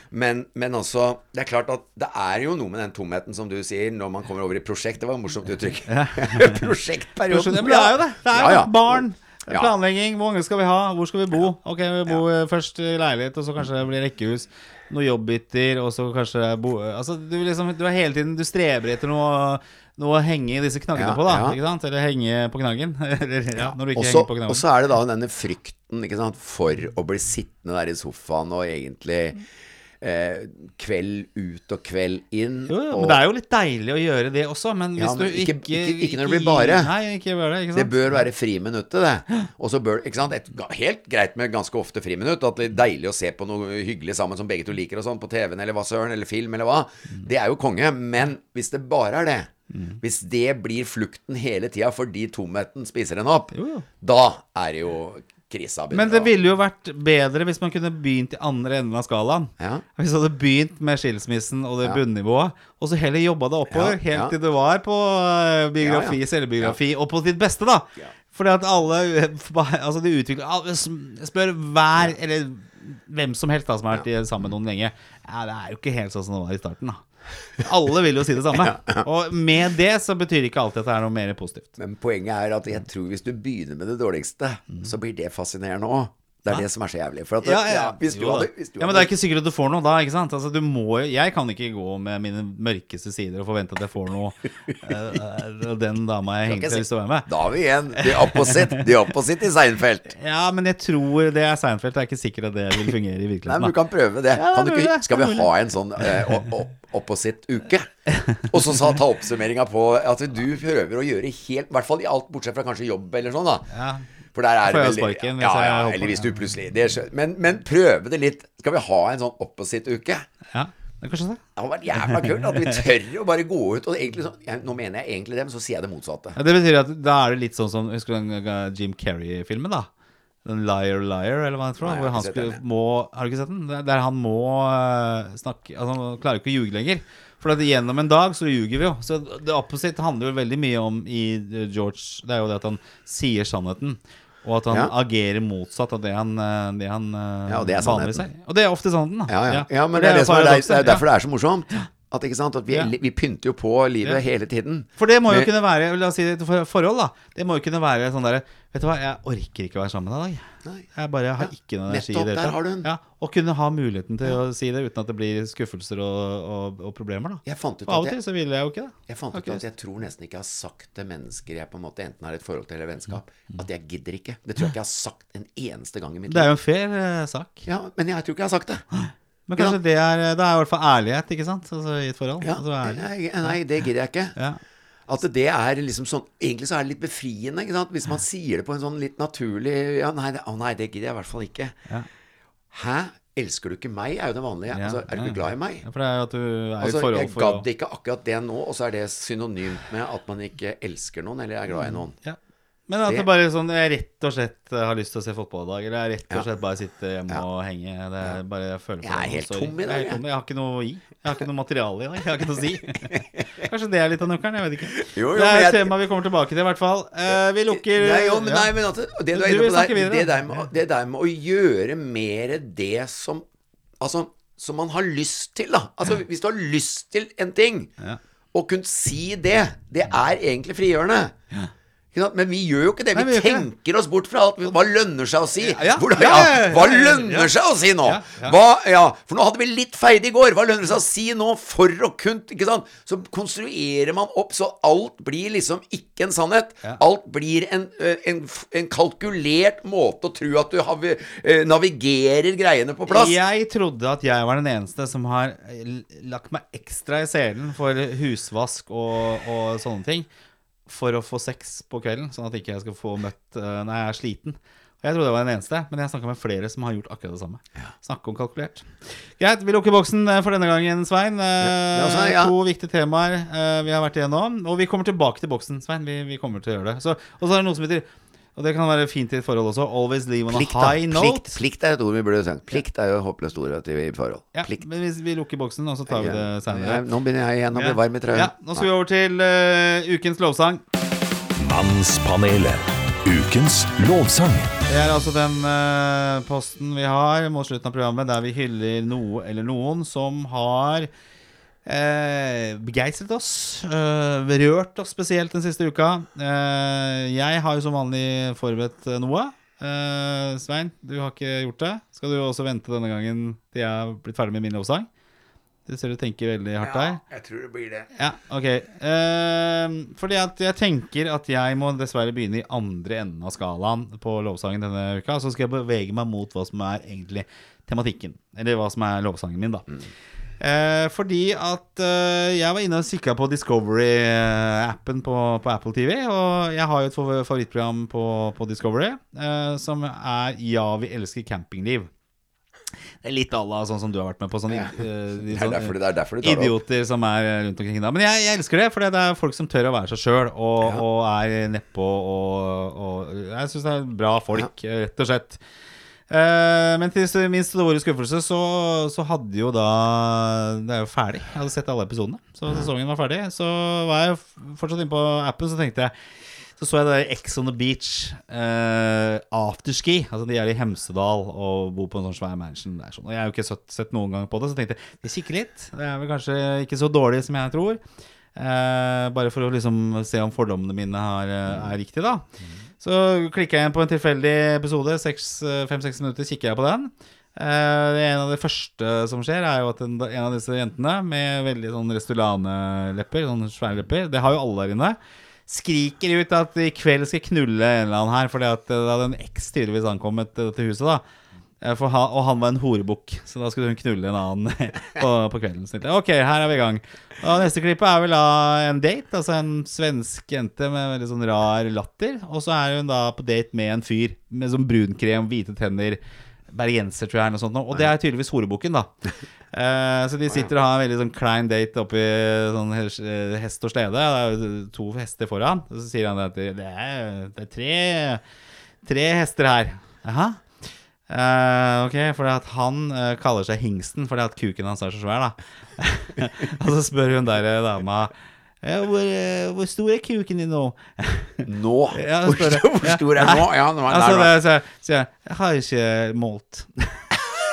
Men, men altså, det er klart at det er jo noe med den tomheten, som du sier, når man kommer over i prosjekt. Det var et morsomt uttrykk. *laughs* Prosjektperioden. Ja, men det er jo det. Det er jo Ja, ja. barn. Ja. Planlegging. Hvor mange skal vi ha? Hvor skal vi bo? Ok, vi bor først i leilighet, og så kanskje det blir rekkehus. Noen jobbbytter, og så kanskje bo... Altså, du, liksom, du hele tiden Du streber etter noe, noe å henge disse knaggene Ja, på, da. ja. Ikke sant? Eller henge på knaggen. *laughs* Eller, ja, når du ikke Og så- henger på Og så er det da denne frykten sant, for å bli sittende der i sofaen og egentlig eh, kveld ut og kveld inn. Jo, jo, og men det er jo litt deilig å gjøre det også, men hvis Ja, men du ikke- ikke ikke- ikke når det blir bare. Nei, ikke bare det. Ikke sant? det bør være friminuttet, det. Og så bør ikke sant, et, Helt greit med ganske ofte friminutt. At det er deilig å se på noe hyggelig sammen som begge to liker, og sånn, på TV-en eller hva søren, eller film eller hva. Mm. Det er jo konge. Men hvis det bare er det, hvis det blir flukten hele tida fordi tomheten spiser en opp, Jo, jo. da er det jo krisa begynner Men det ville jo vært bedre hvis man kunne begynt i andre enden av skalaen. Ja. Hvis du hadde begynt med skilsmissen og det bunnivået, og så heller jobba det oppover, Ja, helt ja. til du var på eh, biografi, Ja, ja. selvbiografi, og på ditt beste, da. Ja. Fordi at alle *laughs* Altså, de utvikler Spør hver, eller hvem som helst da som har vært sammen med noen lenge. Ja, det er jo ikke helt sånn som det var i starten, da. Alle vil jo si det samme. *laughs* Og med det så betyr ikke alltid at det er noe mer positivt. Men poenget er at jeg tror hvis du begynner med det dårligste, så blir det fascinerende òg. Det er det som er så jævlig. At ja, hvis du hadde, hvis du ja, men det er ikke sikkert at du får noe da, ikke sant? Altså, du må, jeg kan ikke gå med mine mørkeste sider og forvente at jeg får noe uh, *laughs* Den dama jeg hengte lyst til å være med. Da har vi igjen the opposite, the opposite i Seinfeld. *laughs* Ja, men jeg tror det er Seinfeld. Det er ikke sikkert at det vil fungere i virkeligheten. Nei, men du kan prøve det. Ja, Kan du skal vi ha en sånn uh, opposite-uke? Og så sa- ta oppsummeringa på at du prøver å gjøre helt I hvert fall i alt bortsett fra kanskje jobb eller sånn, da. Ja. For der er det veldig sparken ja, ja. Eller hvis du plutselig det skjø- men, men prøve det litt. Skal vi ha en sånn opposite-uke? ja, det det. Hadde vært jævla kult at vi tør å bare gå ut og egentlig sånn jeg, Nå mener jeg egentlig det, men så sier jeg det motsatte. Ja, det betyr at da er det litt sånn som Husker du den uh, Jim Carrey-filmen, da? Den Liar Liar, eller hva det heter. Hvor har han skulle, må, har du ikke sett den? Der- han må uh, snakke Altså Han klarer ikke å ljuge lenger. For at gjennom en dag så ljuger vi jo. Så det opposite handler jo veldig mye om i uh, George Det er jo det at han sier sannheten. Og at han Ja. agerer motsatt av det han, uh, det han Ja, og det er vanligvis er. Og det er ofte sannheten, da. Ja, ja. ja men det er, det, som er, det, er derfor det er så morsomt. At, at vi, Ja. vi pynter jo på livet Ja. hele tiden. For det må jo Men- kunne være La oss si et for- forhold, da. Det må jo kunne være sånn derre Vet du hva, jeg orker ikke å være sammen med deg i dag. Nei. Jeg bare har Ja, ikke noe energi i det. der hele tatt. har du den. Ja, og kunne ha muligheten til å si det uten at det blir skuffelser og, og, og problemer, da. Jeg fant ut Og av og til så ville jeg jo ikke det. jeg, fant ut at jeg tror nesten ikke jeg har sagt til mennesker jeg på en måte enten har et forhold til eller vennskap, at jeg gidder ikke. Det tror jeg ikke jeg har sagt en eneste gang i mitt liv. Det er jo en fair eh, sak. Ja, men jeg tror ikke jeg har sagt det. Men kanskje det er Det er i hvert fall ærlighet, ikke sant? Altså, I et forhold. Ja, Altså, nei, nei, det gidder jeg ikke. Ja. At det er liksom sånn Egentlig så er det litt befriende, ikke sant? Hvis man sier det på en sånn litt naturlig Ja, nei, det, å nei, det gidder jeg i hvert fall ikke. Ja. Hæ? Elsker du ikke meg? er jo det vanlige. Ja, altså, er du ja. ikke glad i meg? Ja, For det er at du er i Altså, forhold jeg gadd ikke akkurat det nå, og så er det synonymt med at man ikke elsker noen eller er glad i noen. ja. Men at det bare sånn Jeg rett og slett eh, har lyst til å se fotball i dag. Eller jeg rett og slett bare sitte hjemme Ja. og henge. Det er bare Jeg føler på Jeg er helt Sorry. tom i dag, Jeg, tom. jeg har ikke noe å gi. Jeg har ikke noe materiale i dag. Jeg har ikke noe å si. *laughs* Kanskje det er litt av nøkkelen. Jeg vet ikke. Jo, jo, det er et tema vi kommer tilbake til, i hvert fall. Uh, vi lukker Nei, jo, men, nei, men at det, du er inne på der, det, der med, det der med å gjøre mer det som Altså, som man har lyst til, da. Altså, hvis du har lyst til en ting, Ja. og kunne si det, det er egentlig frigjørende. Sant? Men vi gjør jo ikke det. Nei, Vi vi gjør ikke tenker oss bort fra alt. Hva lønner seg å si? Ja, ja, Hvordan, ja, hva lønner seg å si nå? Hva, For nå hadde vi litt feide i går. Hva lønner det seg å si nå for å kunne? Så konstruerer man opp så alt blir liksom ikke en sannhet. Alt blir en, en, en kalkulert måte å tro at du har, navigerer greiene på plass. Jeg trodde at jeg var den eneste som har lagt meg ekstra i selen for husvask og, og sånne ting. For å få sex på kvelden, sånn at ikke jeg skal få møtt uh, når jeg er sliten. Og Jeg trodde jeg var den eneste, men jeg snakka med flere som har gjort akkurat det samme. Snakke om kalkulert. Greit, vi lukker boksen eh, for denne gangen, Svein. Eh, er også- ja. To viktige temaer uh, vi har vært igjennom. Og vi kommer tilbake til boksen, Svein. Vi, vi kommer til å gjøre det. Så, og så er det noe som heter Og det kan være fint i et forhold også. Always leave on Plikt, a high note. Plikt, plikt er et ord vi burde sagt. Plikt er jo håpløst ord i forhold. Ja, Plikt. men hvis vi lukker boksen, og så tar vi det Ja, nå begynner jeg igjen å bli varm i trøya. Ja, nå skal vi over til uh, ukens lovsang. Mannspanelet. Ukens lovsang. Det er altså den uh, posten vi har mot slutten av programmet der vi hyller noe eller noen som har begeistret oss. eh, berørt oss spesielt den siste uka. Eh, jeg har jo som vanlig forberedt eh, noe. Eh, Svein, du har ikke gjort det. Skal du også vente denne gangen til jeg har blitt ferdig med min lovsang? Det ser du tenker veldig hardt der. jeg tror det blir det. Ja, ok. Eh, fordi at jeg tenker at jeg må dessverre begynne i andre enden av skalaen på lovsangen denne uka. Så skal jeg bevege meg mot hva som er egentlig tematikken. Eller hva som er lovsangen min, da. Eh, fordi at eh, jeg var inne og kikka på Discovery-appen på, på Apple TV. Og jeg har jo et favorittprogram på, på Discovery eh, som er Ja, vi elsker campingliv. Det er litt à la sånn som du har vært med på. Sånne, eh, de Det er sånn, derfor, det er derfor du tar det opp. idioter som er rundt omkring da. Men jeg, jeg elsker det, for det er folk som tør å være seg sjøl og, Ja. og er nedpå og, og Jeg syns det er bra folk, rett og slett. Eh, men til min store skuffelse så, så hadde jo da Det er jo ferdig. Jeg hadde sett alle episodene, så sesongen var ferdig. Så var jeg fortsatt inne på appen, så tenkte jeg så så jeg det der X on the Beach uh, afterski. Altså De er i Hemsedal og bor på en sånn svær mansion. Der, sånn. Og Jeg har jo ikke sett, sett noen gang på det, så tenkte jeg jeg kikker litt. Det er vel kanskje ikke så dårlig som jeg tror. Uh, bare for å liksom se om fordommene mine har, er riktige, da. Så klikker jeg inn på en tilfeldig episode. Fem-seks minutter kikker jeg på den. Eh, en av det første som skjer, er jo at en, en av disse jentene med veldig sånn Restylane-lepper, sånne svære lepper, det har jo alle der inne, skriker ut at i kveld skal knulle en eller annen her, fordi at det da hadde en eks tydeligvis ankommet dette til huset, da. Eh, han, og han var en horebukk, så da skulle hun knulle en annen *laughs* på, på kvelden. Så ok, her er vi i gang. Og neste klippet er vel da en date, altså en svensk jente med veldig sånn rar latter. Og så er hun da på date med en fyr med sånn brunkrem, hvite tenner, bergenser, tror jeg, eller noe sånt. Og det er tydeligvis horebukken, da. *laughs* Eh, så de sitter og har en veldig sånn klein date oppi sånn eh, hest og slede. Det er to hester foran. Og så sier han at det er, det er tre, tre hester her. Jaha. Eh, ok, fordi at han uh, kaller seg Hingsten fordi at kuken hans er så svær, da. *laughs* og så spør hun der eh, dama ja, hvor, uh, hvor stor er kuken din nå? *laughs* Nå? Ja, hvor, spør stor- hvor stor er den nå? Ja, nå er Altså, der, så, så jeg, jeg har ikke målt. *laughs*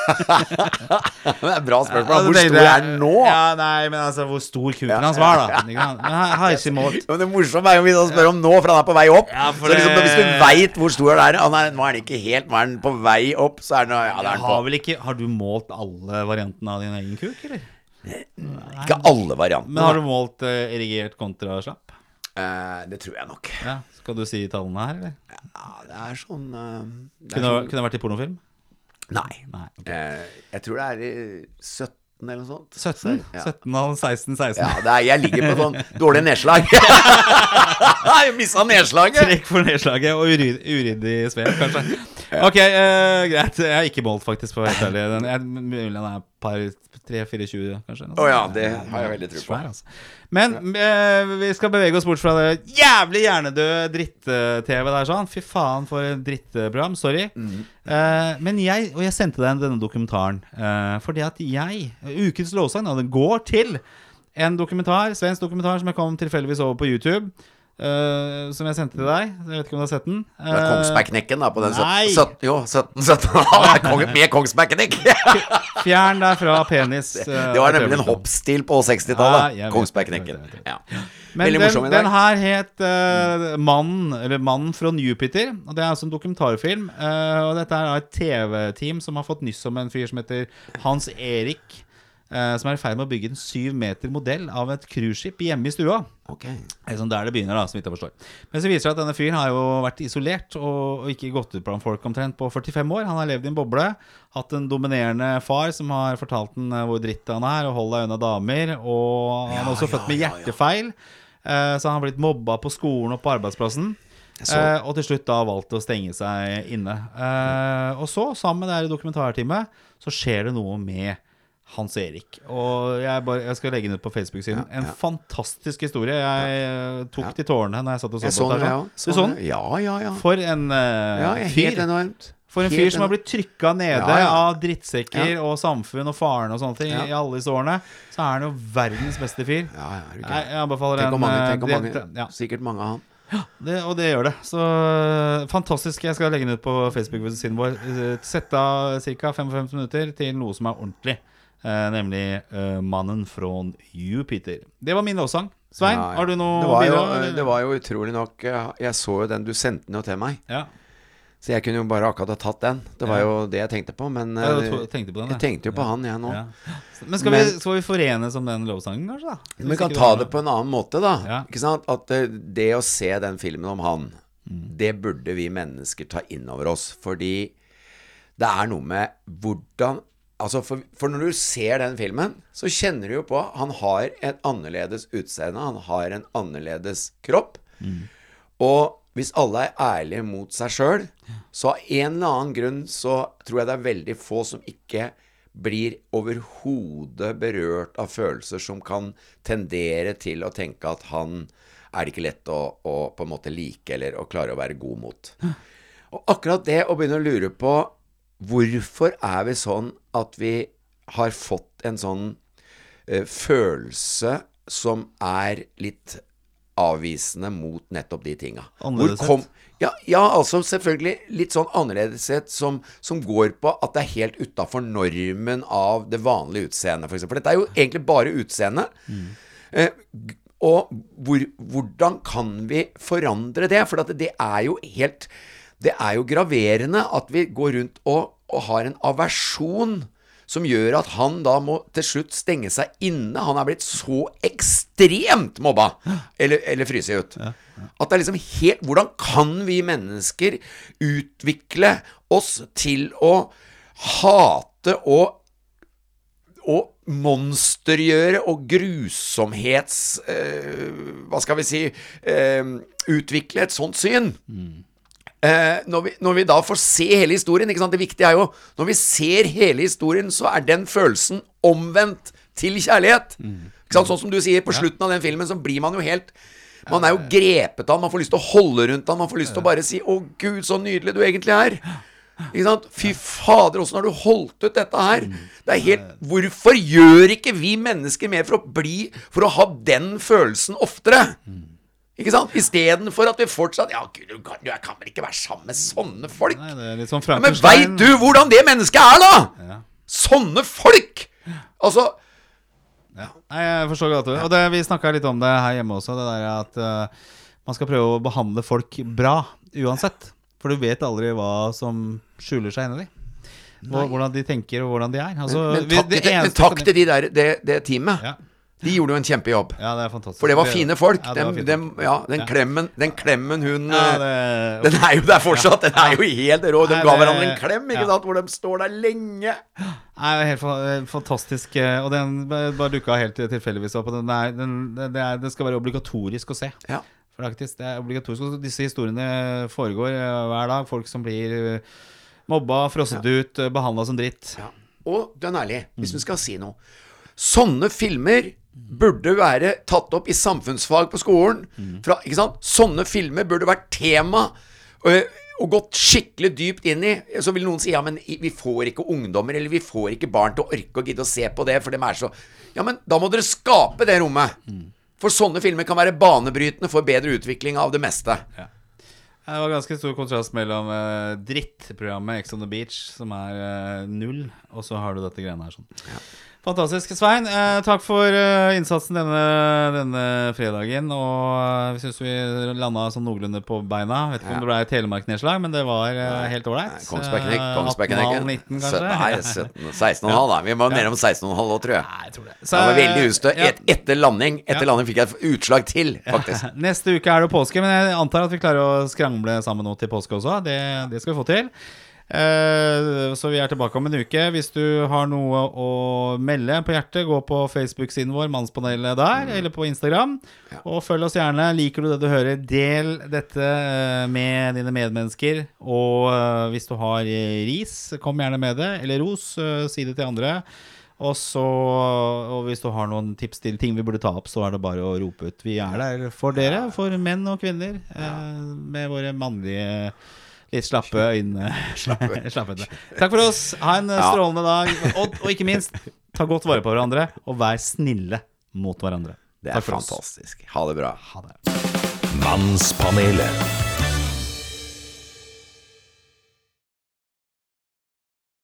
Det er bra spørsmål. Hvor stor er den nå? Ja, nei, men altså, hvor stor kuken hans var, da. Men jeg har ikke målt. Men det morsomme er jo hvis han spør om nå, for han er på vei opp. Ja, så liksom, hvis du veit hvor stor han er han er, Nå er han ikke helt Nå er han på vei opp, så er han, ja, det er han på. har vel ikke Har du målt alle variantene av din egen kuk, eller? Ikke alle variantene. Men har du målt uh, erigert kontra slapp? Uh, det tror jeg nok. Ja, Skal du si tallene her, eller? Ja, det er sånn uh, det er Kunne, sånn, kunne det vært i pornofilm? Nei. Nei. ok. Eh, jeg tror det er i 17 eller noe sånt. 17? Ja. 17 av 16, 16. Ja, det er, jeg ligger på sånn dårlig nedslag. *laughs* jeg mista nedslaget! Trekk for nedslaget og uryddig svev, kanskje. Ok, uh, greit. Jeg har ikke målt, faktisk, for å være helt ærlig. Den- jeg- Mulig den er par 3-24, kanskje. Å ja, det har jeg veldig tro på. Svær, altså. Men uh, vi skal bevege oss bort fra det jævlig hjernedøde dritt-TV der, sånn. Fy faen, for et drittprogram. Sorry. Mm. Uh, men jeg, og jeg sendte deg denne dokumentaren fordi at jeg Ukens lovsang, den går til en dokumentar, svensk dokumentar som jeg kom tilfeldigvis over på YouTube. Eh, som jeg sendte til deg. Jeg vet ikke om du har sett den? Det er Kongsbergknekken da, på den 17, 17 Jo, 17, 17 Han er kong, med Kongsbergknekk! *laughs* Fjern deg fra penis. Uh, *laughs* Det var nemlig en hoppstil på 60-tallet. Ja, Kongsbergknekken. Ja. Men Veldig den, den her het uh, Mannen, eller Mannen fra Jupiter. Og Det er altså en dokumentarfilm. eh, og dette er et TV-team som har fått nyss om en fyr som heter Hans Erik. Eh, som er i ferd med å bygge en syv meter modell av et cruiseskip hjemme i stua. Okay. Det er sånn der det begynner, da, så vidt jeg forstår. Men så viser det seg at denne fyren har jo vært isolert og, ikke gått ut blant folk omtrent på 45 år. Han har levd i en boble, hatt en dominerende far som har fortalt han eh, hvor dritt han er, og hold deg unna damer. Og han er også Ja, født med hjertefeil, ja, ja. eh, så han har blitt mobba på skolen og på arbeidsplassen. Eh, og til slutt da valgt å stenge seg inne. Eh, og så, sammen med det her dokumentarteamet, så skjer det noe med Hans Erik. Og jeg, bare, jeg skal legge den ut på Facebook-siden. Ja, en ja. fantastisk historie. Jeg eh, tok Ja. til tårene når jeg satt og så på den, sånn. Du så den? Ja, ja, ja. For en uh, ja fyr. enormt. For en fyr som har blitt trykka nede Ja, ja. av drittsekker og samfunn og faren og sånne ting Ja. i alle disse årene, så er han jo verdens beste fyr. Ja, ja, jeg anbefaler Tenk om mange, eh, tenk om mange. ja, Sikkert mange av han. det, og det gjør det. Så øh, fantastisk. Jeg skal legge den ut på Facebook-siden vår. Eh, Sette av ca. 55 minutter til noe som er ordentlig. Eh, nemlig eh, 'Mannen fra Jupiter'. Det var min lovsang. Svein, Ja, ja. har du noe det var, jo, det var jo utrolig nok eh, Jeg så jo den, du sendte den jo til meg. Ja, Så jeg kunne jo bare akkurat ha tatt den. Det var jo det jeg tenkte på. Men Ja, eh, tenkte på den, jeg tenkte jo på han, jeg nå. Men skal, Men- vi, skal vi forenes om den lovsangen, kanskje? da? Men vi kan ta det på en annen måte, da. Ikke sant? At eh, det å se den filmen om han, Mm. det burde vi mennesker ta inn over oss. Fordi det er noe med hvordan Altså, for, for når du ser den filmen, så kjenner du jo på Han har et annerledes utseende. Han har en annerledes kropp. Og hvis alle er ærlige mot seg sjøl, så av en eller annen grunn så tror jeg det er veldig få som ikke blir overhodet berørt av følelser som kan tendere til å tenke at han er det ikke lett å, å på en måte like eller å klare å være god mot. Og akkurat det å begynne å lure på hvorfor er vi sånn at vi har fått en sånn eh, følelse som er litt avvisende mot nettopp de tinga. Annerledeshet. Ja, ja, altså selvfølgelig litt sånn annerledeshet som, som går på at det er helt utafor normen av det vanlige utseendet, f.eks. For dette er jo egentlig bare utseende. Eh, og hvor, hvordan kan vi forandre det? For at det er jo helt Det er jo graverende at vi går rundt og, og har en aversjon som gjør at han da må til slutt stenge seg inne. Han er blitt så ekstremt mobba, eller, eller fryse ut. At det er liksom helt Hvordan kan vi mennesker utvikle oss til å hate og og monstergjøre og grusomhets... Øh, hva skal vi si øh, Utvikle et sånt syn. Eh, når, vi, når vi da får se hele historien? Det viktige er jo Når vi ser hele historien, så er den følelsen omvendt til kjærlighet. Sant? Sånn som du sier, på slutten av den filmen så blir man jo helt Man er jo grepet av, man får lyst til å holde rundt han, man får lyst til å bare si 'Å, Gud, så nydelig du egentlig er'. Ikke sant? Fy fader, åssen har du holdt ut dette her? Det er helt Hvorfor gjør ikke vi mennesker mer for å bli For å ha den følelsen oftere? Ikke sant? Istedenfor at vi fortsatt Ja, gud, du kan, jeg kan vel ikke være sammen med sånne folk? Nei, det er litt sånn Ja, men veit du hvordan det mennesket er, da? Sånne folk! Altså Ja. Nei, jeg forstår godt det. Og det, vi snakka litt om det her hjemme også, det der at uh, man skal prøve å behandle folk bra uansett. For du vet aldri hva som skjuler seg inni dem. Hvordan de tenker, og hvordan de er. Altså, Men men, takk, det til, men takk til de der, det, det teamet. Ja. De gjorde jo en kjempejobb. ja, det er fantastisk. For det var fine folk. Ja, var Dem- fine dem- folk. ja, den. Klemmen, den klemmen hun Ja, eh, det, Den er jo der fortsatt. Den er jo helt rå. De ga hverandre en klem, ikke sant? Hvor de står der lenge. Nei, helt fantastisk. eh, Og den bare dukka helt tilfeldigvis opp. Den er, den, det, er, det skal være obligatorisk å se. Ja. Faktisk, det er obligatorisk. Og disse historiene foregår eh, hver dag. Folk som blir mobba, frosset ut, behandla som dritt. Ja. Og dønn ærlig, hvis vi skal si noe Sånne filmer burde være tatt opp i samfunnsfag på skolen. Fra, ikke sant? Sånne filmer burde vært tema Og, og gått skikkelig dypt inn i. Så vil noen si ja, men vi får ikke ungdommer eller vi får ikke barn til å orke å gidde å se på det, for de er så Ja, men da må dere skape det rommet. For sånne filmer kan være banebrytende for bedre utvikling av det meste. Det var ganske stor kontrast mellom uh, drittprogrammet Ex on the Beach, som er eh, null, og så har du dette greiene her sånn. Fantastisk. Svein, eh, takk for eh, innsatsen denne, denne fredagen. Og uh, vi syns vi landa sånn noenlunde på beina. Vet ikke Ja. om det ble Telemark-nedslag, men det var eh, helt ålreit. Kongsbergknekk, Eh, Kongsbergknekken. 18,5, 19 kanskje? Nei, 16,5 da. Vi må nede om 16,5 òg, tror jeg. Nei, jeg tror det. Det var veldig ustø. ja. Et, etter landing Etter landing fikk jeg et utslag til, faktisk. *laughs* Neste uke er det påske, men jeg antar at vi klarer å skrangle sammen nå til påske også. Det, det skal vi få til. Eh, så vi er tilbake om en uke. Hvis du har noe å melde på hjertet, gå på Facebook-siden vår, Mannspanelet der, eller på Instagram. Og følg oss gjerne. Liker du det du hører, del dette eh, med dine medmennesker. Og eh, hvis du har ris, kom gjerne med det. Eller ros, si det til andre. Og så Og hvis du har noen tips til ting vi burde ta opp, så er det bare å rope ut. Vi er der for dere, for menn og kvinner, med våre mannlige Litt slappe øyne. Slappe. øyne. *laughs* *laughs* Takk for oss. Ha en eh, Ja. strålende dag. Og, og ikke minst, ta godt vare på hverandre, og vær snille mot hverandre. Det er fantastisk. Ha det bra. Ha det. Mannspanelet.